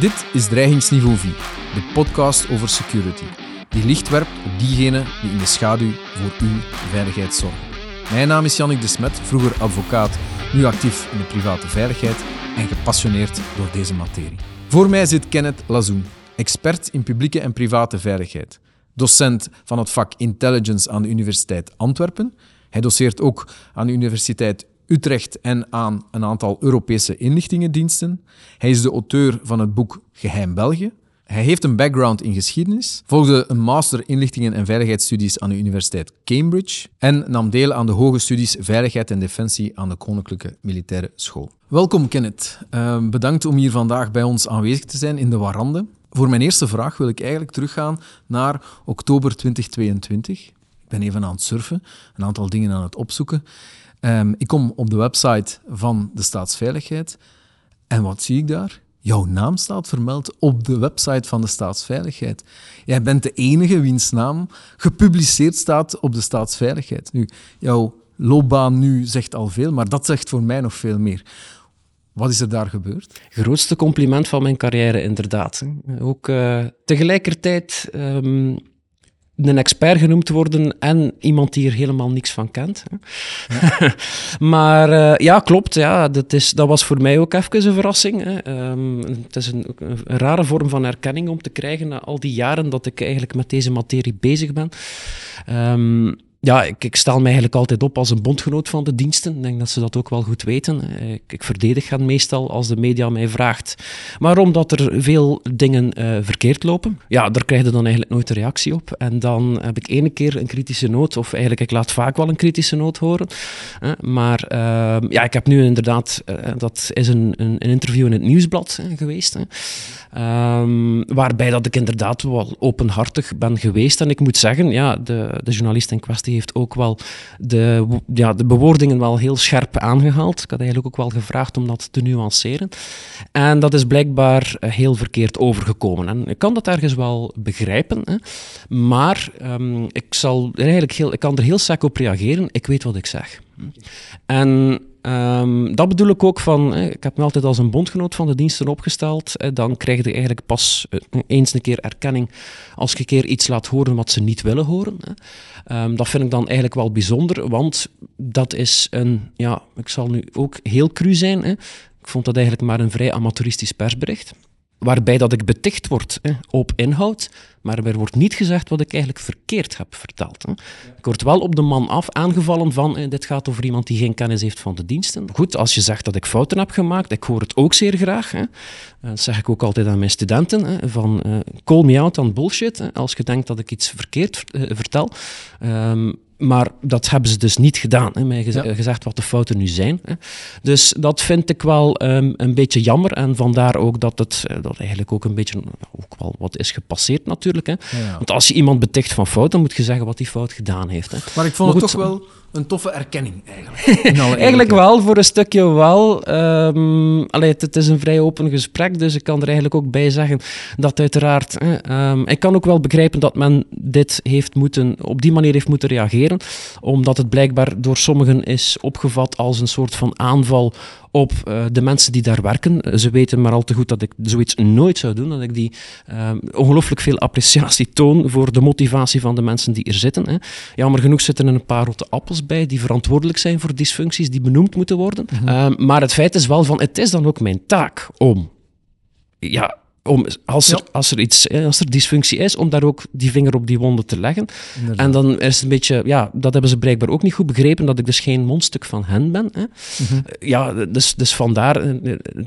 Dit is Dreigingsniveau 4, de podcast over security, die licht werpt op diegenen die in de schaduw voor uw veiligheid zorgen. Mijn naam is Jannik de Smet, vroeger advocaat, nu actief in de private veiligheid en gepassioneerd door deze materie. Voor mij zit Kenneth Lazoen, expert in publieke en private veiligheid, docent van het vak Intelligence aan de Universiteit Antwerpen. Hij doseert ook aan de Universiteit Utrecht en aan een aantal Europese inlichtingendiensten. Hij is de auteur van het boek Geheim België. Hij heeft een background in geschiedenis, volgde een master inlichtingen en veiligheidsstudies aan de Universiteit Cambridge en nam deel aan de hoge studies Veiligheid en Defensie aan de Koninklijke Militaire School. Welkom Kenneth. Uh, bedankt om hier vandaag bij ons aanwezig te zijn in de Warande. Voor mijn eerste vraag wil ik eigenlijk teruggaan naar oktober 2022. Ik ben even aan het surfen, een aantal dingen aan het opzoeken. Um, ik kom op de website van de Staatsveiligheid en wat zie ik daar? Jouw naam staat vermeld op de website van de Staatsveiligheid. Jij bent de enige wiens naam gepubliceerd staat op de Staatsveiligheid. Nu, jouw loopbaan nu zegt al veel, maar dat zegt voor mij nog veel meer. Wat is er daar gebeurd? Grootste compliment van mijn carrière, inderdaad. Ook uh, tegelijkertijd um, een expert genoemd worden en iemand die er helemaal niks van kent. Maar uh, ja, klopt. Ja, dat, is, dat was voor mij ook even een verrassing. Hè. Um, het is een, rare vorm van erkenning om te krijgen na al die jaren dat ik eigenlijk met deze materie bezig ben. Um, ja, ik, ik, stel mij eigenlijk altijd op als een bondgenoot van de diensten. Ik denk dat ze dat ook wel goed weten. Ik, ik verdedig hen meestal als de media mij vraagt. Maar omdat er veel dingen uh, verkeerd lopen, ja, daar krijg je dan eigenlijk nooit een reactie op. En dan heb ik ene keer een kritische noot, of eigenlijk ik laat vaak wel een kritische noot horen. Uh, maar uh, ja, ik heb nu inderdaad, eh, dat is een, een, een, interview in het Nieuwsblad geweest. Um, waarbij dat ik inderdaad wel openhartig ben geweest. En ik moet zeggen, ja, de, de journalist in kwestie heeft ook wel de, ja, de bewoordingen wel heel scherp aangehaald. Ik had eigenlijk ook wel gevraagd om dat te nuanceren. En dat is blijkbaar heel verkeerd overgekomen. En ik kan dat ergens wel begrijpen, hè. maar um, ik, zal eigenlijk heel, ik kan er heel sec op reageren. Ik weet wat ik zeg. En Um, dat bedoel ik ook van, ik heb me altijd als een bondgenoot van de diensten opgesteld. Dan krijg je eigenlijk pas eh, eens een keer erkenning als je een keer iets laat horen wat ze niet willen horen. Um, dat vind ik dan eigenlijk wel bijzonder, want dat is een, ja, ik zal nu ook heel cru zijn. Ik vond dat eigenlijk maar een vrij amateuristisch persbericht waarbij dat ik beticht word hè, op inhoud, maar er wordt niet gezegd wat ik eigenlijk verkeerd heb verteld. Hè. Ik word wel op de man af aangevallen van, hè, dit gaat over iemand die geen kennis heeft van de diensten. Goed, als je zegt dat ik fouten heb gemaakt, ik hoor het ook zeer graag. Hè. Dat zeg ik ook altijd aan mijn studenten, hè, van uh, call me out on bullshit, hè, als je denkt dat ik iets verkeerd uh, vertel. Um, maar dat hebben ze dus niet gedaan. Hè, mij gez ja. gezegd wat de fouten nu zijn. Hè. Dus dat vind ik wel um, een beetje jammer. En vandaar ook dat het dat eigenlijk ook een beetje ook wel wat is gepasseerd natuurlijk. Hè. Ja, ja. Want als je iemand beticht van fouten, moet je zeggen wat die fout gedaan heeft. Hè. Maar ik vond maar het toch wel een toffe erkenning eigenlijk. eigenlijk wel, voor een stukje wel. Um, allee, het, het, is een vrij open gesprek, dus ik kan er eigenlijk ook bij zeggen dat uiteraard... Um, ik kan ook wel begrijpen dat men dit heeft moeten, op die manier heeft moeten reageren, omdat het blijkbaar door sommigen is opgevat als een soort van aanval op uh, de mensen die daar werken. Ze weten maar al te goed dat ik zoiets nooit zou doen, dat ik die uh, ongelooflijk veel appreciatie toon voor de motivatie van de mensen die er zitten. Hè. Jammer genoeg zitten er een paar rotte appels bij die verantwoordelijk zijn voor dysfuncties die benoemd moeten worden. Mm -hmm. uh, maar het feit is wel van, het is dan ook mijn taak om ja, om, als, er, ja. als, er iets, als er dysfunctie is, om daar ook die vinger op die wonden te leggen. Inderdaad. En dan is het een beetje, ja, dat hebben ze blijkbaar ook niet goed begrepen, dat ik dus geen mondstuk van hen ben. Hè. Mm -hmm. Ja, dus, dus vandaar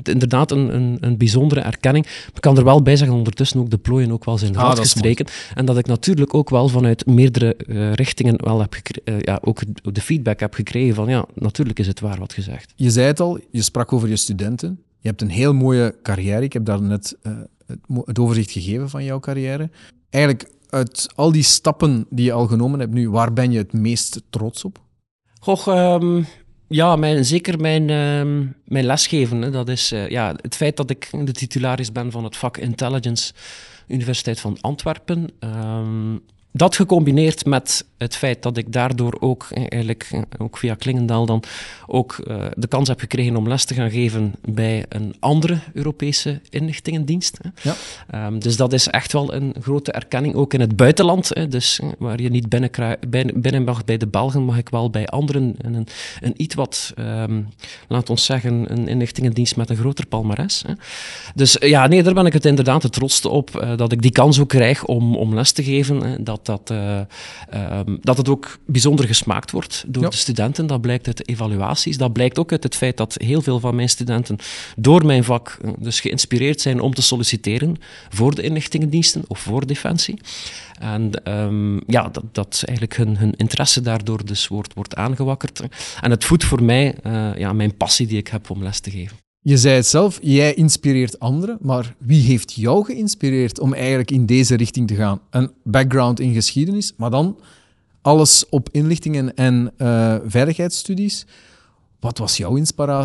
inderdaad een, een, een bijzondere erkenning. Ik kan er wel bij zeggen, ondertussen ook de plooien ook wel zijn ah, gestreken. En dat ik natuurlijk ook wel vanuit meerdere uh, richtingen wel heb uh, ja, ook de feedback heb gekregen van, ja, natuurlijk is het waar wat gezegd. Je zei het al, je sprak over je studenten. Je hebt een heel mooie carrière. Ik heb daar net uh, het, overzicht gegeven van jouw carrière. Eigenlijk uit al die stappen die je al genomen hebt nu, waar ben je het meest trots op? Goh, um, ja, mijn, zeker mijn, um, mijn lesgeven. Dat is uh, ja, het feit dat ik de titularis ben van het vak Intelligence, Universiteit van Antwerpen. Um, dat gecombineerd met het feit dat ik daardoor ook eigenlijk ook via Klingendaal dan ook de kans heb gekregen om les te gaan geven bij een andere Europese inlichtingendienst. Ja. Um, dus dat is echt wel een grote erkenning, ook in het buitenland. Hè. Dus waar je niet binnen, binnen mag bij de Belgen, mag ik wel bij anderen een, een iets wat, um, laat ons zeggen, een inlichtingendienst met een groter palmares. Hè. Dus ja, nee, daar ben ik het inderdaad het trotste op, uh, dat ik die kans ook krijg om, om les te geven. Hè. Dat, dat, uh, um, dat het ook bijzonder gesmaakt wordt door ja. de studenten. Dat blijkt uit de evaluaties. Dat blijkt ook uit het feit dat heel veel van mijn studenten door mijn vak uh, dus geïnspireerd zijn om te solliciteren voor de inlichtingendiensten of voor Defensie. En um, ja, dat, dat eigenlijk hun, hun interesse daardoor dus wordt, wordt aangewakkerd. En het voedt voor mij uh, ja, mijn passie die ik heb om les te geven. Je zei het zelf, jij inspireert anderen, maar wie heeft jou geïnspireerd om eigenlijk in deze richting te gaan? Een background in geschiedenis, maar dan alles op inlichtingen en uh, veiligheidsstudies. Wat was jouw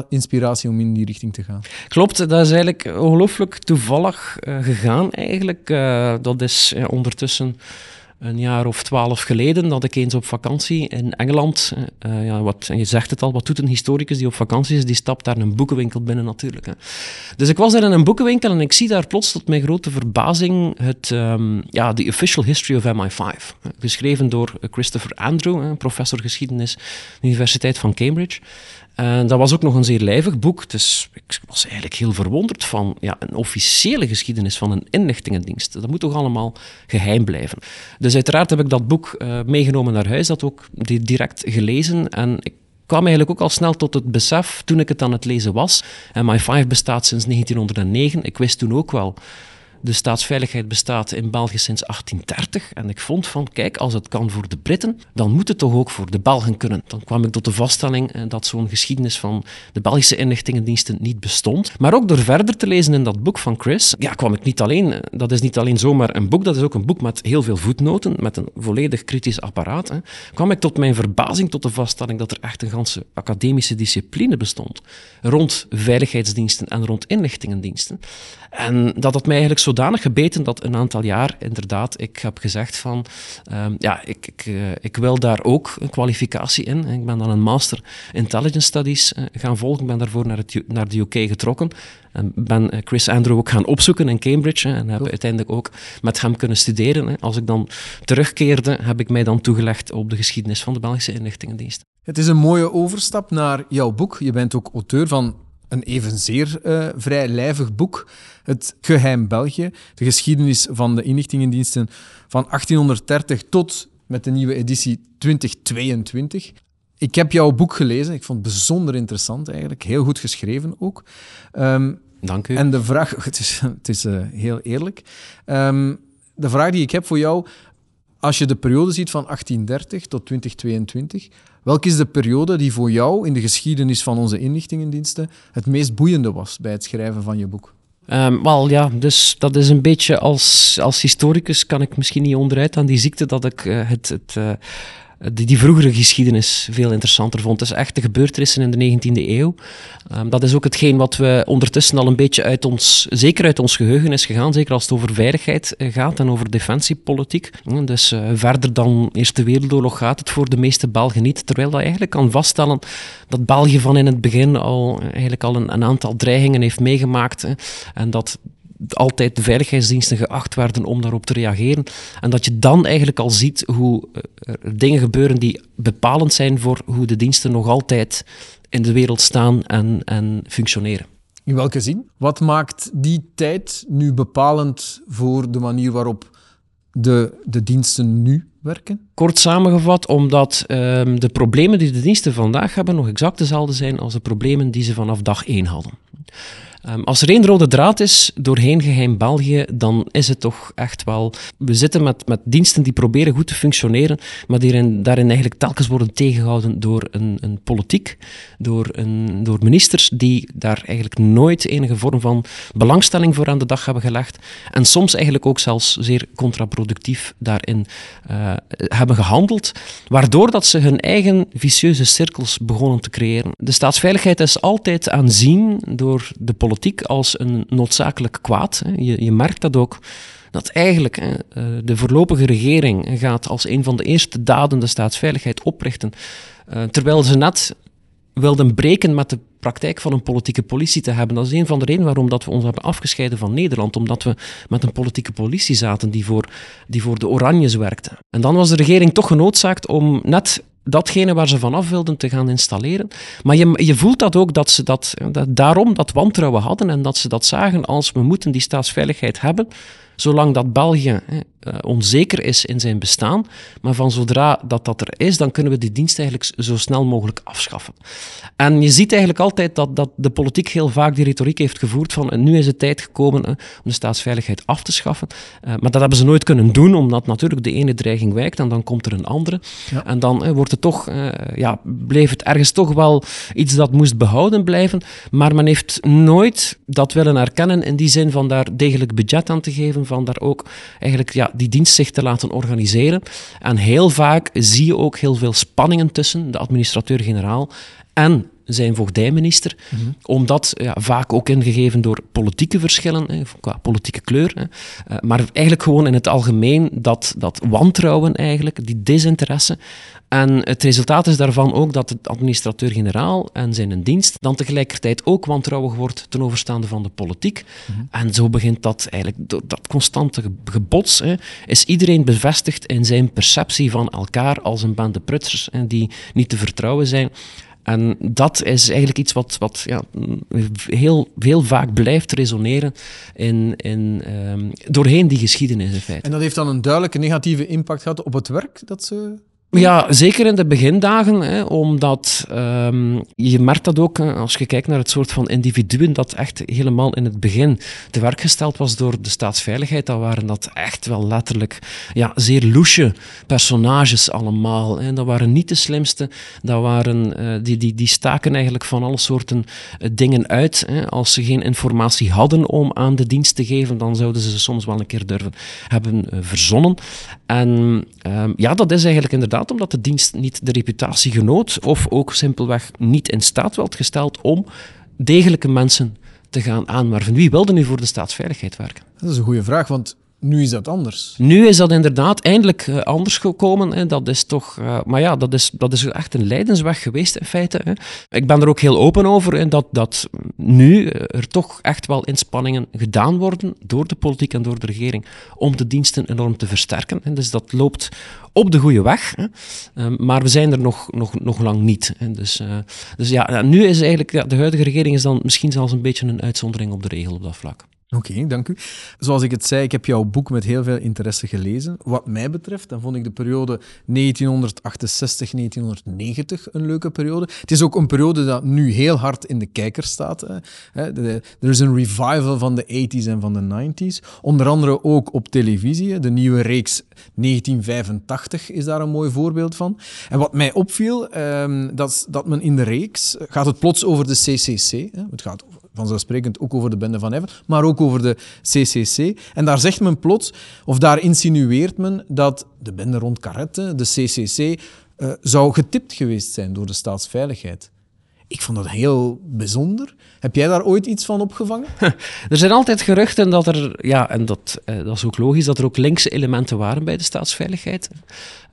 inspiratie om in die richting te gaan? Klopt, dat is eigenlijk ongelooflijk toevallig uh, gegaan. Eigenlijk, uh, dat is ondertussen een jaar of twaalf geleden dat ik eens op vakantie in Engeland, uh, ja, wat, je zegt het al, wat doet een historicus die op vakantie is? Die stapt daar een boekenwinkel binnen natuurlijk. Hè. Dus ik was daar in een boekenwinkel en ik zie daar plots tot mijn grote verbazing het, um, ja, The Official History of MI5, geschreven door Christopher Andrew, professor geschiedenis Universiteit van Cambridge. En dat was ook nog een zeer lijvig boek, dus ik was eigenlijk heel verwonderd van ja, een officiële geschiedenis van een inlichtingendienst. Dat moet toch allemaal geheim blijven. Dus uiteraard heb ik dat boek uh, meegenomen naar huis, dat ook direct gelezen en ik kwam eigenlijk ook al snel tot het besef toen ik het aan het lezen was. En My5 bestaat sinds 1909. Ik wist toen ook wel de staatsveiligheid bestaat in België sinds 1830. En ik vond van, kijk, als het kan voor de Britten, dan moet het toch ook voor de Belgen kunnen. Dan kwam ik tot de vaststelling eh, dat zo'n geschiedenis van de Belgische inlichtingendiensten niet bestond. Maar ook door verder te lezen in dat boek van Chris, ja, kwam ik niet alleen, eh, dat is niet alleen zomaar een boek, dat is ook een boek met heel veel voetnoten, met een volledig kritisch apparaat, hè, kwam ik tot mijn verbazing tot de vaststelling dat er echt een ganse academische discipline bestond rond veiligheidsdiensten en rond inlichtingendiensten. En dat had mij eigenlijk zodanig gebeten dat een aantal jaar inderdaad ik heb gezegd van um, ja, ik, ik, uh, ik, wil daar ook een kwalificatie in. Ik ben dan een master intelligence studies uh, gaan volgen. Ik ben daarvoor naar, het, naar de UK getrokken. En ben eh, Chris Andrew ook gaan opzoeken in Cambridge. Hè, en heb uiteindelijk ook met hem kunnen studeren. Hè. Als ik dan terugkeerde, heb ik mij dan toegelegd op de geschiedenis van de Belgische inlichtingendienst. Het is een mooie overstap naar jouw boek. Je bent ook auteur van een evenzeer uh, vrij lijvig boek. Het Geheim België, de geschiedenis van de inlichtingendiensten van 1830 tot met de nieuwe editie 2022. Ik heb jouw boek gelezen. Ik vond het bijzonder interessant eigenlijk. Heel goed geschreven ook. Um, Dank u. En de vraag, het is, het is uh, heel eerlijk. Um, de vraag die ik heb voor jou, als je de periode ziet van 1830 tot 2022, welke is de periode die voor jou in de geschiedenis van onze inlichtingendiensten het meest boeiende was bij het schrijven van je boek? Um, wel ja, dus dat is een beetje als, als historicus kan ik misschien niet onderuit aan die ziekte dat ik uh, het, het uh, die, die vroegere geschiedenis veel interessanter vond. Is echt de gebeurtenissen in de 19e eeuw. Um, dat is ook hetgeen wat we ondertussen al een beetje uit ons, zeker uit ons geheugen is gegaan, zeker als het over veiligheid uh, gaat en over defensiepolitiek. Uh, dus uh, verder dan Eerste Wereldoorlog gaat het voor de meeste Belgen niet, terwijl dat eigenlijk kan vaststellen dat België van in het begin al, eigenlijk al een, een aantal dreigingen heeft meegemaakt en dat altijd de veiligheidsdiensten geacht werden om daarop te reageren. En dat je dan eigenlijk al ziet hoe er dingen gebeuren die bepalend zijn voor hoe de diensten nog altijd in de wereld staan en, en functioneren. In welke zin? Wat maakt die tijd nu bepalend voor de manier waarop de, de diensten nu werken? Kort samengevat, omdat um, de problemen die de diensten vandaag hebben nog exact dezelfde zijn als de problemen die ze vanaf dag één hadden. Um, als er één rode draad is doorheen geheim België, dan is het toch echt wel... We zitten met, met diensten die proberen goed te functioneren, maar die in, daarin eigenlijk telkens worden tegengehouden door een, een politiek, door, een, door ministers die daar eigenlijk nooit enige vorm van belangstelling voor aan de dag hebben gelegd en soms eigenlijk ook zelfs zeer contraproductief daarin uh, hebben gehandeld, waardoor dat ze hun eigen vicieuze cirkels begonnen te creëren. De staatsveiligheid is altijd aanzien door de politiek politiek als een noodzakelijk kwaad. Je, je merkt dat ook dat eigenlijk uh, de voorlopige regering gaat als een van de eerste daden de staatsveiligheid oprichten, uh, terwijl ze net wilden breken met de praktijk van een politieke politie te hebben. Dat is een van de redenen waarom dat we ons hebben afgescheiden van Nederland. Omdat we met een politieke politie zaten die voor, die voor de Oranjes werkte. En dan was de regering toch genoodzaakt om net datgene waar ze vanaf wilden te gaan installeren. Maar je, je voelt dat ook, dat ze dat, dat, daarom dat wantrouwen hadden en dat ze dat zagen als we moeten die staatsveiligheid hebben, zolang dat België uh, onzeker is in zijn bestaan. Maar van zodra dat dat er is, dan kunnen we die dienst eigenlijk zo snel mogelijk afschaffen. En je ziet eigenlijk altijd dat, dat de politiek heel vaak die retoriek heeft gevoerd van nu is het tijd gekomen om de staatsveiligheid af te schaffen. Uh, maar dat hebben ze nooit kunnen doen, omdat natuurlijk de ene dreiging wijkt en dan komt er een andere. Ja. En dan wordt het toch, ja, bleef het ergens toch wel iets dat moest behouden blijven. Maar men heeft nooit dat willen erkennen in die zin van daar degelijk budget aan te geven, van daar ook eigenlijk ja, die dienst zich te laten organiseren. En heel vaak zie je ook heel veel spanningen tussen de administrateur-generaal en zijn voogdijminister, mm -hmm. omdat ja, vaak ook ingegeven door politieke verschillen, hè, qua politieke kleur, hè, uh, maar eigenlijk gewoon in het algemeen dat, dat wantrouwen eigenlijk, die desinteresse. En het resultaat is daarvan ook dat de administrateur-generaal en zijn dienst dan tegelijkertijd ook wantrouwig wordt ten overstaande van de politiek. Mm -hmm. En zo begint dat eigenlijk, dat constante gebots, hè, is iedereen bevestigd in zijn perceptie van elkaar als een bande prutsers hè, die niet te vertrouwen zijn. En dat is eigenlijk iets wat, wat ja, heel, vaak blijft resoneren in, in, um, doorheen die geschiedenis in feite. En dat heeft dan een duidelijke negatieve impact gehad op het werk dat ze ja, zeker in de begindagen, hè, omdat um, je merkt dat ook als je kijkt naar het soort van individuen dat echt helemaal in het begin te werk gesteld was door de staatsveiligheid. Dan waren dat echt wel letterlijk ja, zeer loesje personages allemaal. Hè. Dat waren niet de slimste, dat waren, uh, die, die, die staken eigenlijk van alle soorten uh, dingen uit. Hè. Als ze geen informatie hadden om aan de dienst te geven, dan zouden ze ze soms wel een keer durven hebben uh, verzonnen. En um, ja, dat is eigenlijk inderdaad omdat de dienst niet de reputatie genoot of ook simpelweg niet in staat werd gesteld om degelijke mensen te gaan aanwerven. Wie wilde nu voor de staatsveiligheid werken? Dat is een goede vraag, want nu is dat anders. Nu is dat inderdaad eindelijk uh, anders gekomen. Hè. Dat is toch, uh, maar ja, dat is, dat is echt een leidensweg geweest in feite. Hè. Ik ben er ook heel open over hè, dat, dat nu er toch echt wel inspanningen gedaan worden door de politiek en door de regering om de diensten enorm te versterken. Hè. Dus dat loopt op de goede weg. Hè. Uh, maar we zijn er nog, nog, nog lang niet. Hè. Dus, dus ja, nu is eigenlijk de huidige regering is dan misschien zelfs een beetje een uitzondering op de regel op dat vlak. Oké, dank u. Zoals ik het zei, ik heb jouw boek met heel veel interesse gelezen. Wat mij betreft, dan vond ik de periode 1968-1990 een leuke periode. Het is ook een periode dat nu heel hard in de kijker staat. Er is een revival van de 80s en van de 90s. Onder andere ook op televisie. De nieuwe reeks 1985 is daar een mooi voorbeeld van. En wat mij opviel, dat, dat men in de reeks gaat het plots over de CCC. Het gaat vanzelfsprekend ook over de bende van Ever, maar ook over de CCC. En daar zegt men plots, of daar insinueert men, dat de bende rond Carrette, de CCC, uh, zou getipt geweest zijn door de staatsveiligheid. Ik vond dat heel bijzonder. Heb jij daar ooit iets van opgevangen? er zijn altijd geruchten dat er, ja, en dat, eh, dat is ook logisch, dat er ook linkse elementen waren bij de staatsveiligheid.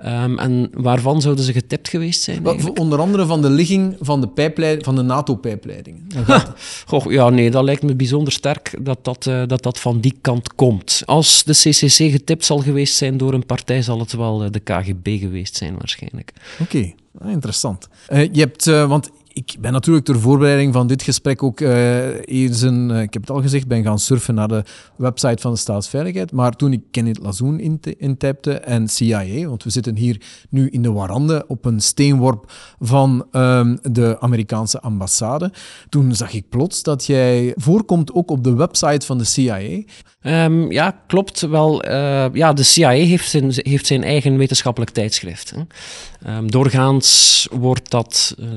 Um, en waarvan zouden ze getipt geweest zijn? Eigenlijk? Onder andere van de ligging van de, pijpleid, van de NATO-pijpleidingen. Goh, ja, nee, dat lijkt me bijzonder sterk dat dat, uh, dat dat van die kant komt. Als de CCC getipt zal geweest zijn door een partij, zal het wel uh, de KGB geweest zijn waarschijnlijk. Oké, okay. ah, interessant. Uh, je hebt, want ik ben natuurlijk ter voorbereiding van dit gesprek ook uh, eens een, ik heb het al gezegd, ben gaan surfen naar de website van de staatsveiligheid. Maar toen ik Kenneth Lazoen intypte en CIA, want we zitten hier nu in de Warande op een steenworp van um, de Amerikaanse ambassade, toen zag ik plots dat jij voorkomt ook op de website van de CIA. Um, ja, klopt wel. Uh, ja, de CIA heeft zijn, heeft zijn eigen wetenschappelijk tijdschrift. Hè. Um, doorgaans wordt dat uh,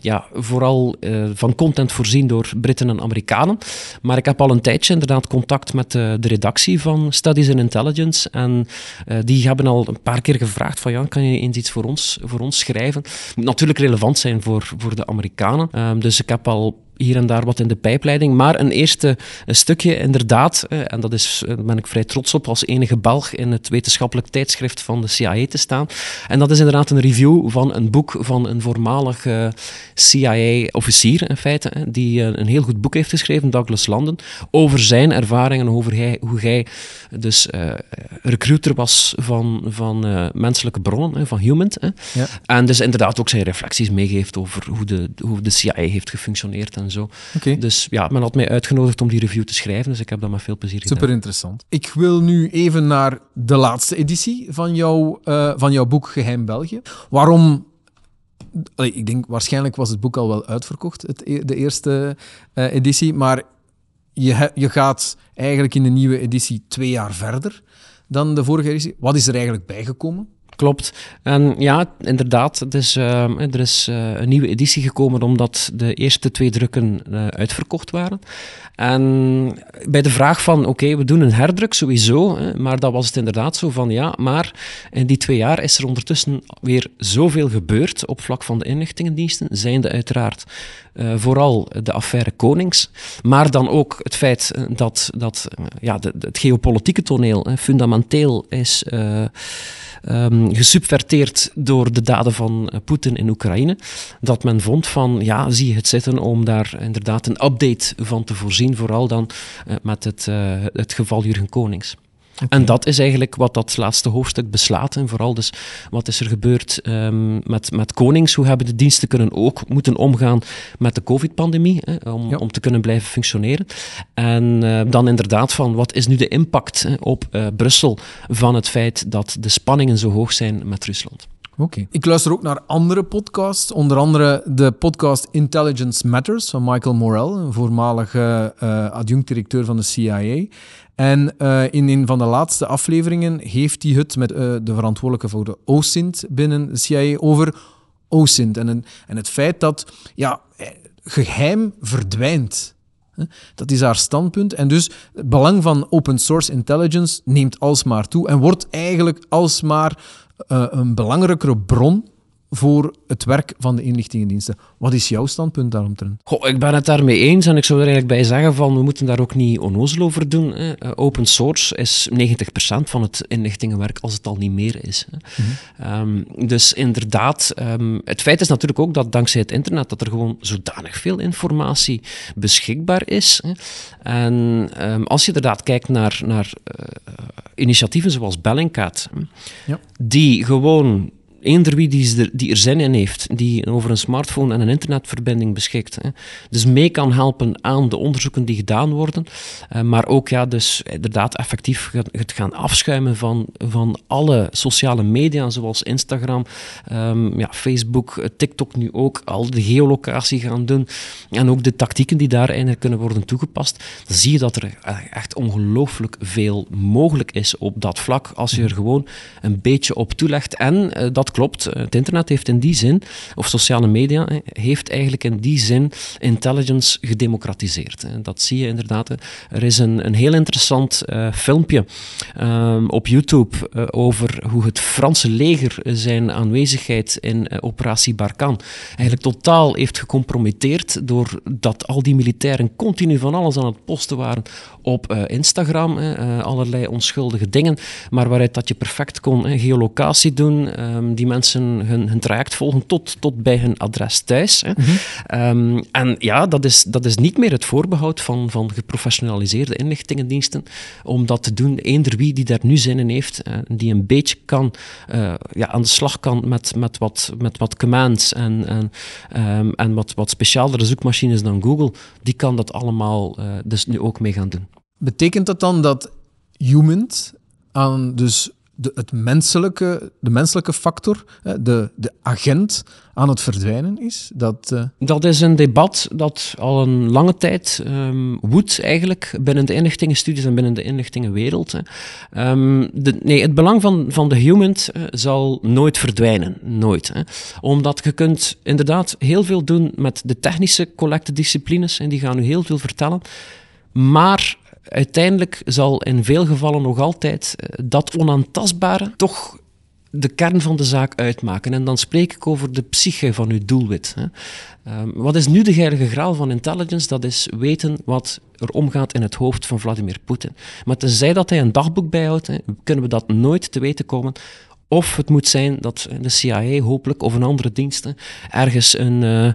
ja, vooral uh, van content voorzien door Britten en Amerikanen. Maar ik heb al een tijdje inderdaad contact met de, de redactie van Studies in Intelligence. En die hebben al een paar keer gevraagd van ja, kan je eens iets voor ons, voor ons schrijven? Het moet natuurlijk relevant zijn voor, voor de Amerikanen. Um, dus ik heb al hier en daar wat in de pijpleiding. Maar een eerste een stukje, inderdaad, en dat is, daar ben ik vrij trots op, als enige Belg in het wetenschappelijk tijdschrift van de CIA te staan. En dat is inderdaad een review van een boek van een voormalig CIA-officier, in feite, die een heel goed boek heeft geschreven, Douglas London, over zijn ervaringen, over hij, hoe hij dus recruiter was van, van menselijke bronnen, van human. Ja. En dus inderdaad ook zijn reflecties meegeeft over hoe de, hoe de CIA heeft gefunctioneerd en zo. Dus ja, men had mij uitgenodigd om die review te schrijven, dus ik heb dat met veel plezier gedaan. Super interessant. Ik wil nu even naar de laatste editie van, jou, uh, van jouw boek Geheim België. Waarom ik denk waarschijnlijk was het boek al wel uitverkocht, het, e-, de eerste uh, editie. Maar je, je gaat eigenlijk in de nieuwe editie twee jaar verder dan de vorige editie. Wat is er eigenlijk bijgekomen? Klopt. En ja, inderdaad, uh, er is uh, een nieuwe editie gekomen omdat de eerste twee drukken uh, uitverkocht waren. En bij de vraag van, oké, we doen een herdruk sowieso, maar dat was het inderdaad zo van, ja, maar in die twee jaar is er ondertussen weer zoveel gebeurd op vlak van de inlichtingendiensten, zijnde uiteraard vooral de affaire Konings, maar dan ook het feit dat, dat ja, het geopolitieke toneel fundamenteel is um, gesubverteerd door de daden van uh, Poetin in Oekraïne. Dat men vond van, ja, zie je het zitten om daar inderdaad een update van te voorzien, vooral dan uh, met het, uh, het geval Jurgen Konings. En dat is eigenlijk wat dat laatste hoofdstuk beslaat. En vooral dus wat is er gebeurd um, met, met Konings? Hoe hebben de diensten kunnen ook moeten omgaan met de COVID-pandemie, om, om te kunnen blijven functioneren? En uh, dan inderdaad van wat is nu de impact hè, op uh, Brussel van het feit dat de spanningen zo hoog zijn met Rusland? Ik luister ook naar andere podcasts, onder andere de podcast Intelligence Matters van Michael Morell, een voormalige uh, adjunct-directeur van de CIA. En uh, in een van de laatste afleveringen heeft hij het met uh, de verantwoordelijke voor de OSINT binnen de CIA over OSINT en, en het feit dat ja, geheim verdwijnt. Dat is haar standpunt. En dus het belang van open source intelligence neemt alsmaar toe en wordt eigenlijk alsmaar een belangrijkere bron voor het werk van de inlichtingendiensten. Wat is jouw standpunt daaromtrent? Goh, ik ben het daarmee eens en ik zou er eigenlijk bij zeggen van we moeten daar ook niet onnozel over doen. Hè. Eh, open source is 90% van het inlichtingenwerk als het al niet meer is. Hè. Mm um, dus inderdaad, um, het feit is natuurlijk ook dat dankzij het internet dat er gewoon zodanig veel informatie beschikbaar is. Hè. En um, als je inderdaad kijkt naar, naar uh, initiatieven zoals Bellingcat, ja. die gewoon eender wie die er, zin in heeft, die over een smartphone en een internetverbinding beschikt, hè, dus mee kan helpen aan de onderzoeken die gedaan worden, uh, maar ook ja, dus inderdaad effectief het gaan afschuimen van, van alle sociale media, zoals Instagram, um, ja, Facebook, TikTok nu ook, al de geolocatie gaan doen en ook de tactieken die daar kunnen worden toegepast, dan zie je dat er echt ongelooflijk veel mogelijk is op dat vlak, als je er gewoon een beetje op toelegt en dat klopt. Het internet heeft in die zin, of sociale media, heeft eigenlijk in die zin intelligence gedemocratiseerd. Dat zie je inderdaad. Er is een, een heel interessant uh, filmpje um, op YouTube over hoe het Franse leger zijn aanwezigheid in operatie Barkan eigenlijk totaal heeft gecompromitteerd doordat al die militairen continu van alles aan het posten waren op Instagram, allerlei onschuldige dingen, maar waaruit dat je perfect kon geolocatie doen, die mensen hun, hun traject volgen tot, tot bij hun adres thuis. Hè. Mm um, en ja, dat is, dat is niet meer het voorbehoud van, van geprofessionaliseerde inlichtingendiensten om dat te doen. Eender wie die daar nu zin in heeft, uh, die een beetje kan, uh, ja, aan de slag kan met, met, wat, met wat commands en, en, um, en wat, wat speciaalere zoekmachines dan Google, die kan dat allemaal uh, dus nu ook mee gaan doen. Betekent dat dan dat Humint aan dus de, het menselijke, de menselijke factor, de, de agent, aan het verdwijnen is? Dat, uh... dat is een debat dat al een lange tijd um, woedt eigenlijk binnen de inlichtingenstudies en binnen de inlichtingenwereld. Um, de, nee, het belang van, van de human uh, zal nooit verdwijnen. Nooit. Hè. Omdat je kunt inderdaad heel veel doen met de technische collectedisciplines en die gaan u heel veel vertellen. Maar uiteindelijk zal in veel gevallen nog altijd eh, dat onaantastbare toch de kern van de zaak uitmaken. En dan spreek ik over de psyche van uw doelwit. Ehm, wat is nu de heilige graal van intelligence? Dat is weten wat er omgaat in het hoofd van Vladimir Poetin. Maar tenzij dat hij een dagboek bijhoudt, kunnen we dat nooit te weten komen. Of het moet zijn dat de CIA hopelijk of een andere dienst ergens een, uh,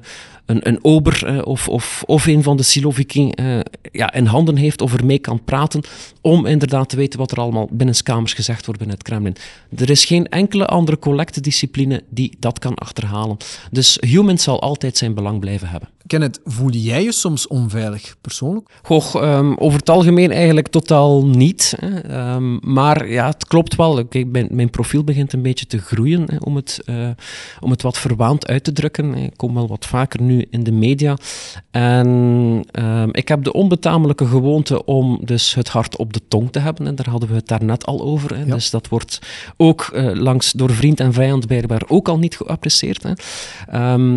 een, een ober uh, of, of, of een van de Siloviki uh, ja, in handen heeft of ermee kan praten om inderdaad te weten wat er allemaal binnenskamers gezegd wordt binnen het Kremlin. Er is geen enkele andere collectediscipline die dat kan achterhalen. Dus human zal altijd zijn belang blijven hebben. Kenneth, voel jij je soms onveilig persoonlijk? Goh, um, over het algemeen eigenlijk totaal niet. Hè. Um, maar ja, het klopt wel. Kijk, mijn, mijn, profiel begint een beetje te groeien, hè, om, het, uh, om het wat verwaand uit te drukken. Ik kom wel wat vaker nu in de media. En um, ik heb de onbetamelijke gewoonte om dus het hart op de tong te hebben. En daar hadden we het daarnet al over. Hè. Ja. Dus dat wordt ook uh, langs door vriend en vijand blijkbaar ook al niet geapprecieerd. Hè.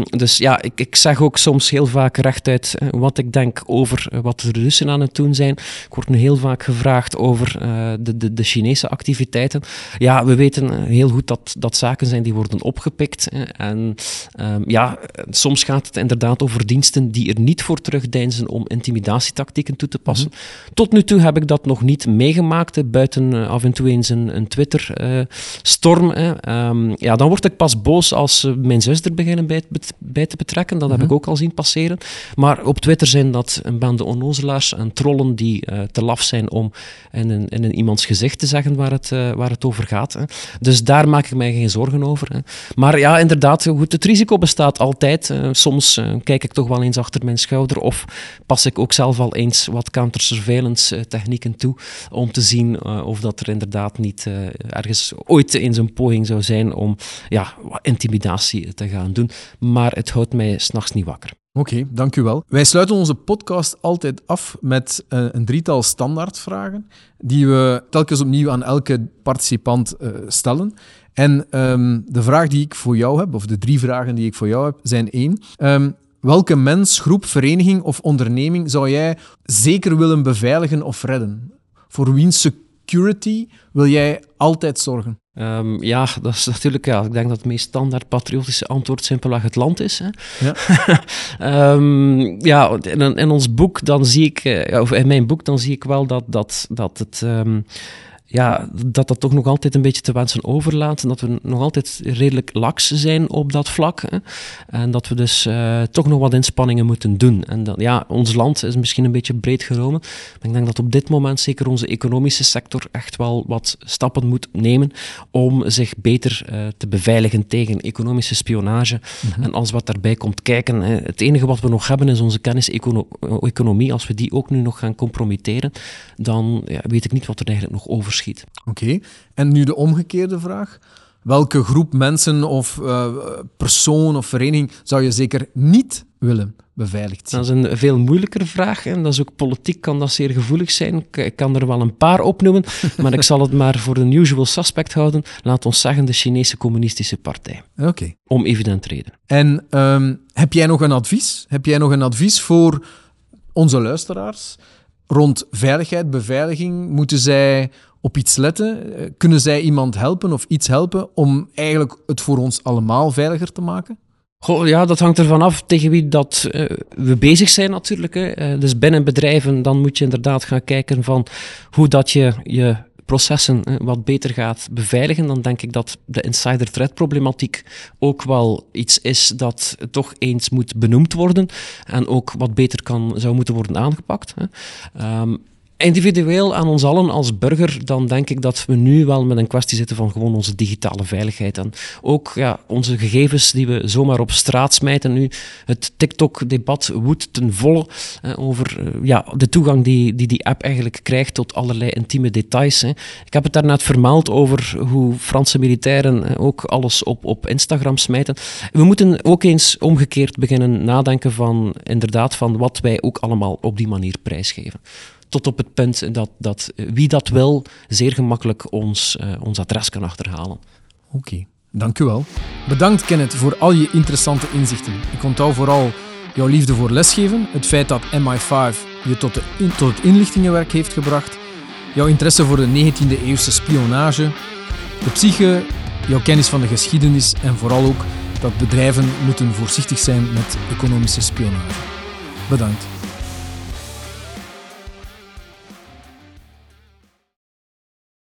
dus ja, ik, ik zeg ook soms heel vaak rechtuit wat ik denk over eh, wat de Russen aan het doen zijn. Ik word nu heel vaak gevraagd over uh, de, de, de, Chinese activiteiten. Ja, we weten eh, heel goed dat dat zaken zijn die worden opgepikt. En um, ja, soms gaat het inderdaad over diensten die er niet voor terugdeinzen om intimidatietactieken toe te passen. Mm -hmm. Tot nu toe heb ik dat nog niet meegemaakt, buiten uh, af en toe eens een, een Twitter-storm. Um, ja, dan word ik pas boos als mijn zus er beginnen bij, bij te betrekken. Dat mm -hmm. heb ik ook al zien passeren. Maar op Twitter zijn dat een bande onnozelaars en trollen die uh, te laf zijn om in een, in een iemands gezicht te zeggen waar het, uh, waar het over gaat. Hè. Dus daar maak ik mij geen zorgen over. Hè. Maar ja, inderdaad, goed, het risico bestaat altijd. Soms kijk ik toch wel eens achter mijn schouder of pas ik ook zelf al eens wat counter-surveillance technieken toe om te zien of dat er inderdaad niet ergens ooit eens een poging zou zijn om ja, intimidatie te gaan doen. Maar het houdt mij s'nachts niet wakker. Oké, okay, dank u wel. Wij sluiten onze podcast altijd af met een drietal standaardvragen die we telkens opnieuw aan elke participant stellen. En um, de vraag die ik voor jou heb, of de drie vragen die ik voor jou heb, zijn één. Um, welke mens, groep, vereniging of onderneming zou jij zeker willen beveiligen of redden? Voor wiens security wil jij altijd zorgen? Um, ja, dat is natuurlijk, ja, ik denk dat het meest standaard patriotische antwoord simpelweg het land is. Hè. Ja, um, ja in, in, ons boek dan zie ik, uh, of in mijn boek dan zie ik wel dat, dat, dat het... Um, ja, dat dat toch nog altijd een beetje te wensen overlaat. En dat we nog altijd redelijk laks zijn op dat vlak. Hè. En dat we dus uh, toch nog wat inspanningen moeten doen. En dat, ja, ons land is misschien een beetje breed genomen. Maar ik denk dat op dit moment zeker onze economische sector echt wel wat stappen moet nemen om zich beter uh, te beveiligen tegen economische spionage. Mm-hmm. En als wat daarbij komt kijken, hè, het enige wat we nog hebben is onze kenniseconomie. Als we die ook nu nog gaan compromitteren, dan ja, weet ik niet wat er eigenlijk nog over Oké, okay. en nu de omgekeerde vraag. Welke groep mensen of uh, persoon of vereniging zou je zeker niet willen beveiligd zien? Dat is een veel moeilijker vraag en dat is ook politiek kan dat zeer gevoelig zijn. Ik kan er wel een paar opnoemen, maar ik zal het maar voor een usual suspect houden. Laat ons zeggen de Chinese Communistische Partij. Oké. Okay. Om evident reden. En um, heb jij nog een advies? Heb jij nog een advies voor onze luisteraars rond veiligheid, beveiliging? Moeten zij op iets letten? Eh, kunnen zij iemand helpen of iets helpen om eigenlijk het voor ons allemaal veiliger te maken? Goh, ja, dat hangt ervan af tegen wie dat, uh, we bezig zijn natuurlijk. Hè. Uh, dus binnen bedrijven, dan moet je inderdaad gaan kijken van hoe dat je je processen uh, wat beter gaat beveiligen. Dan denk ik dat de insider threat problematiek ook wel iets is dat toch eens moet benoemd worden en ook wat beter kan, zou moeten worden aangepakt. Um, individueel aan ons allen als burger, dan denk ik dat we nu wel met een kwestie zitten van gewoon onze digitale veiligheid. En ook ja, onze gegevens die we zomaar op straat smijten nu. Het TikTok-debat woedt ten volle eh, over uh, ja, de toegang die, die die app eigenlijk krijgt tot allerlei intieme details. Hè. Ik heb het daarnet vermeld over hoe Franse militairen eh, ook alles op, op Instagram smijten. We moeten ook eens omgekeerd beginnen nadenken van inderdaad van wat wij ook allemaal op die manier prijsgeven tot op het punt dat, dat wie dat wil zeer gemakkelijk ons, uh, ons adres kan achterhalen. Oké, dank u wel. Bedankt Kenneth voor al je interessante inzichten. Ik onthoud vooral jouw liefde voor lesgeven, het feit dat MI5 je tot, de, tot het inlichtingenwerk heeft gebracht, jouw interesse voor de 19e eeuwse spionage, de psyche, jouw kennis van de geschiedenis en vooral ook dat bedrijven moeten voorzichtig zijn met economische spionage. Bedankt.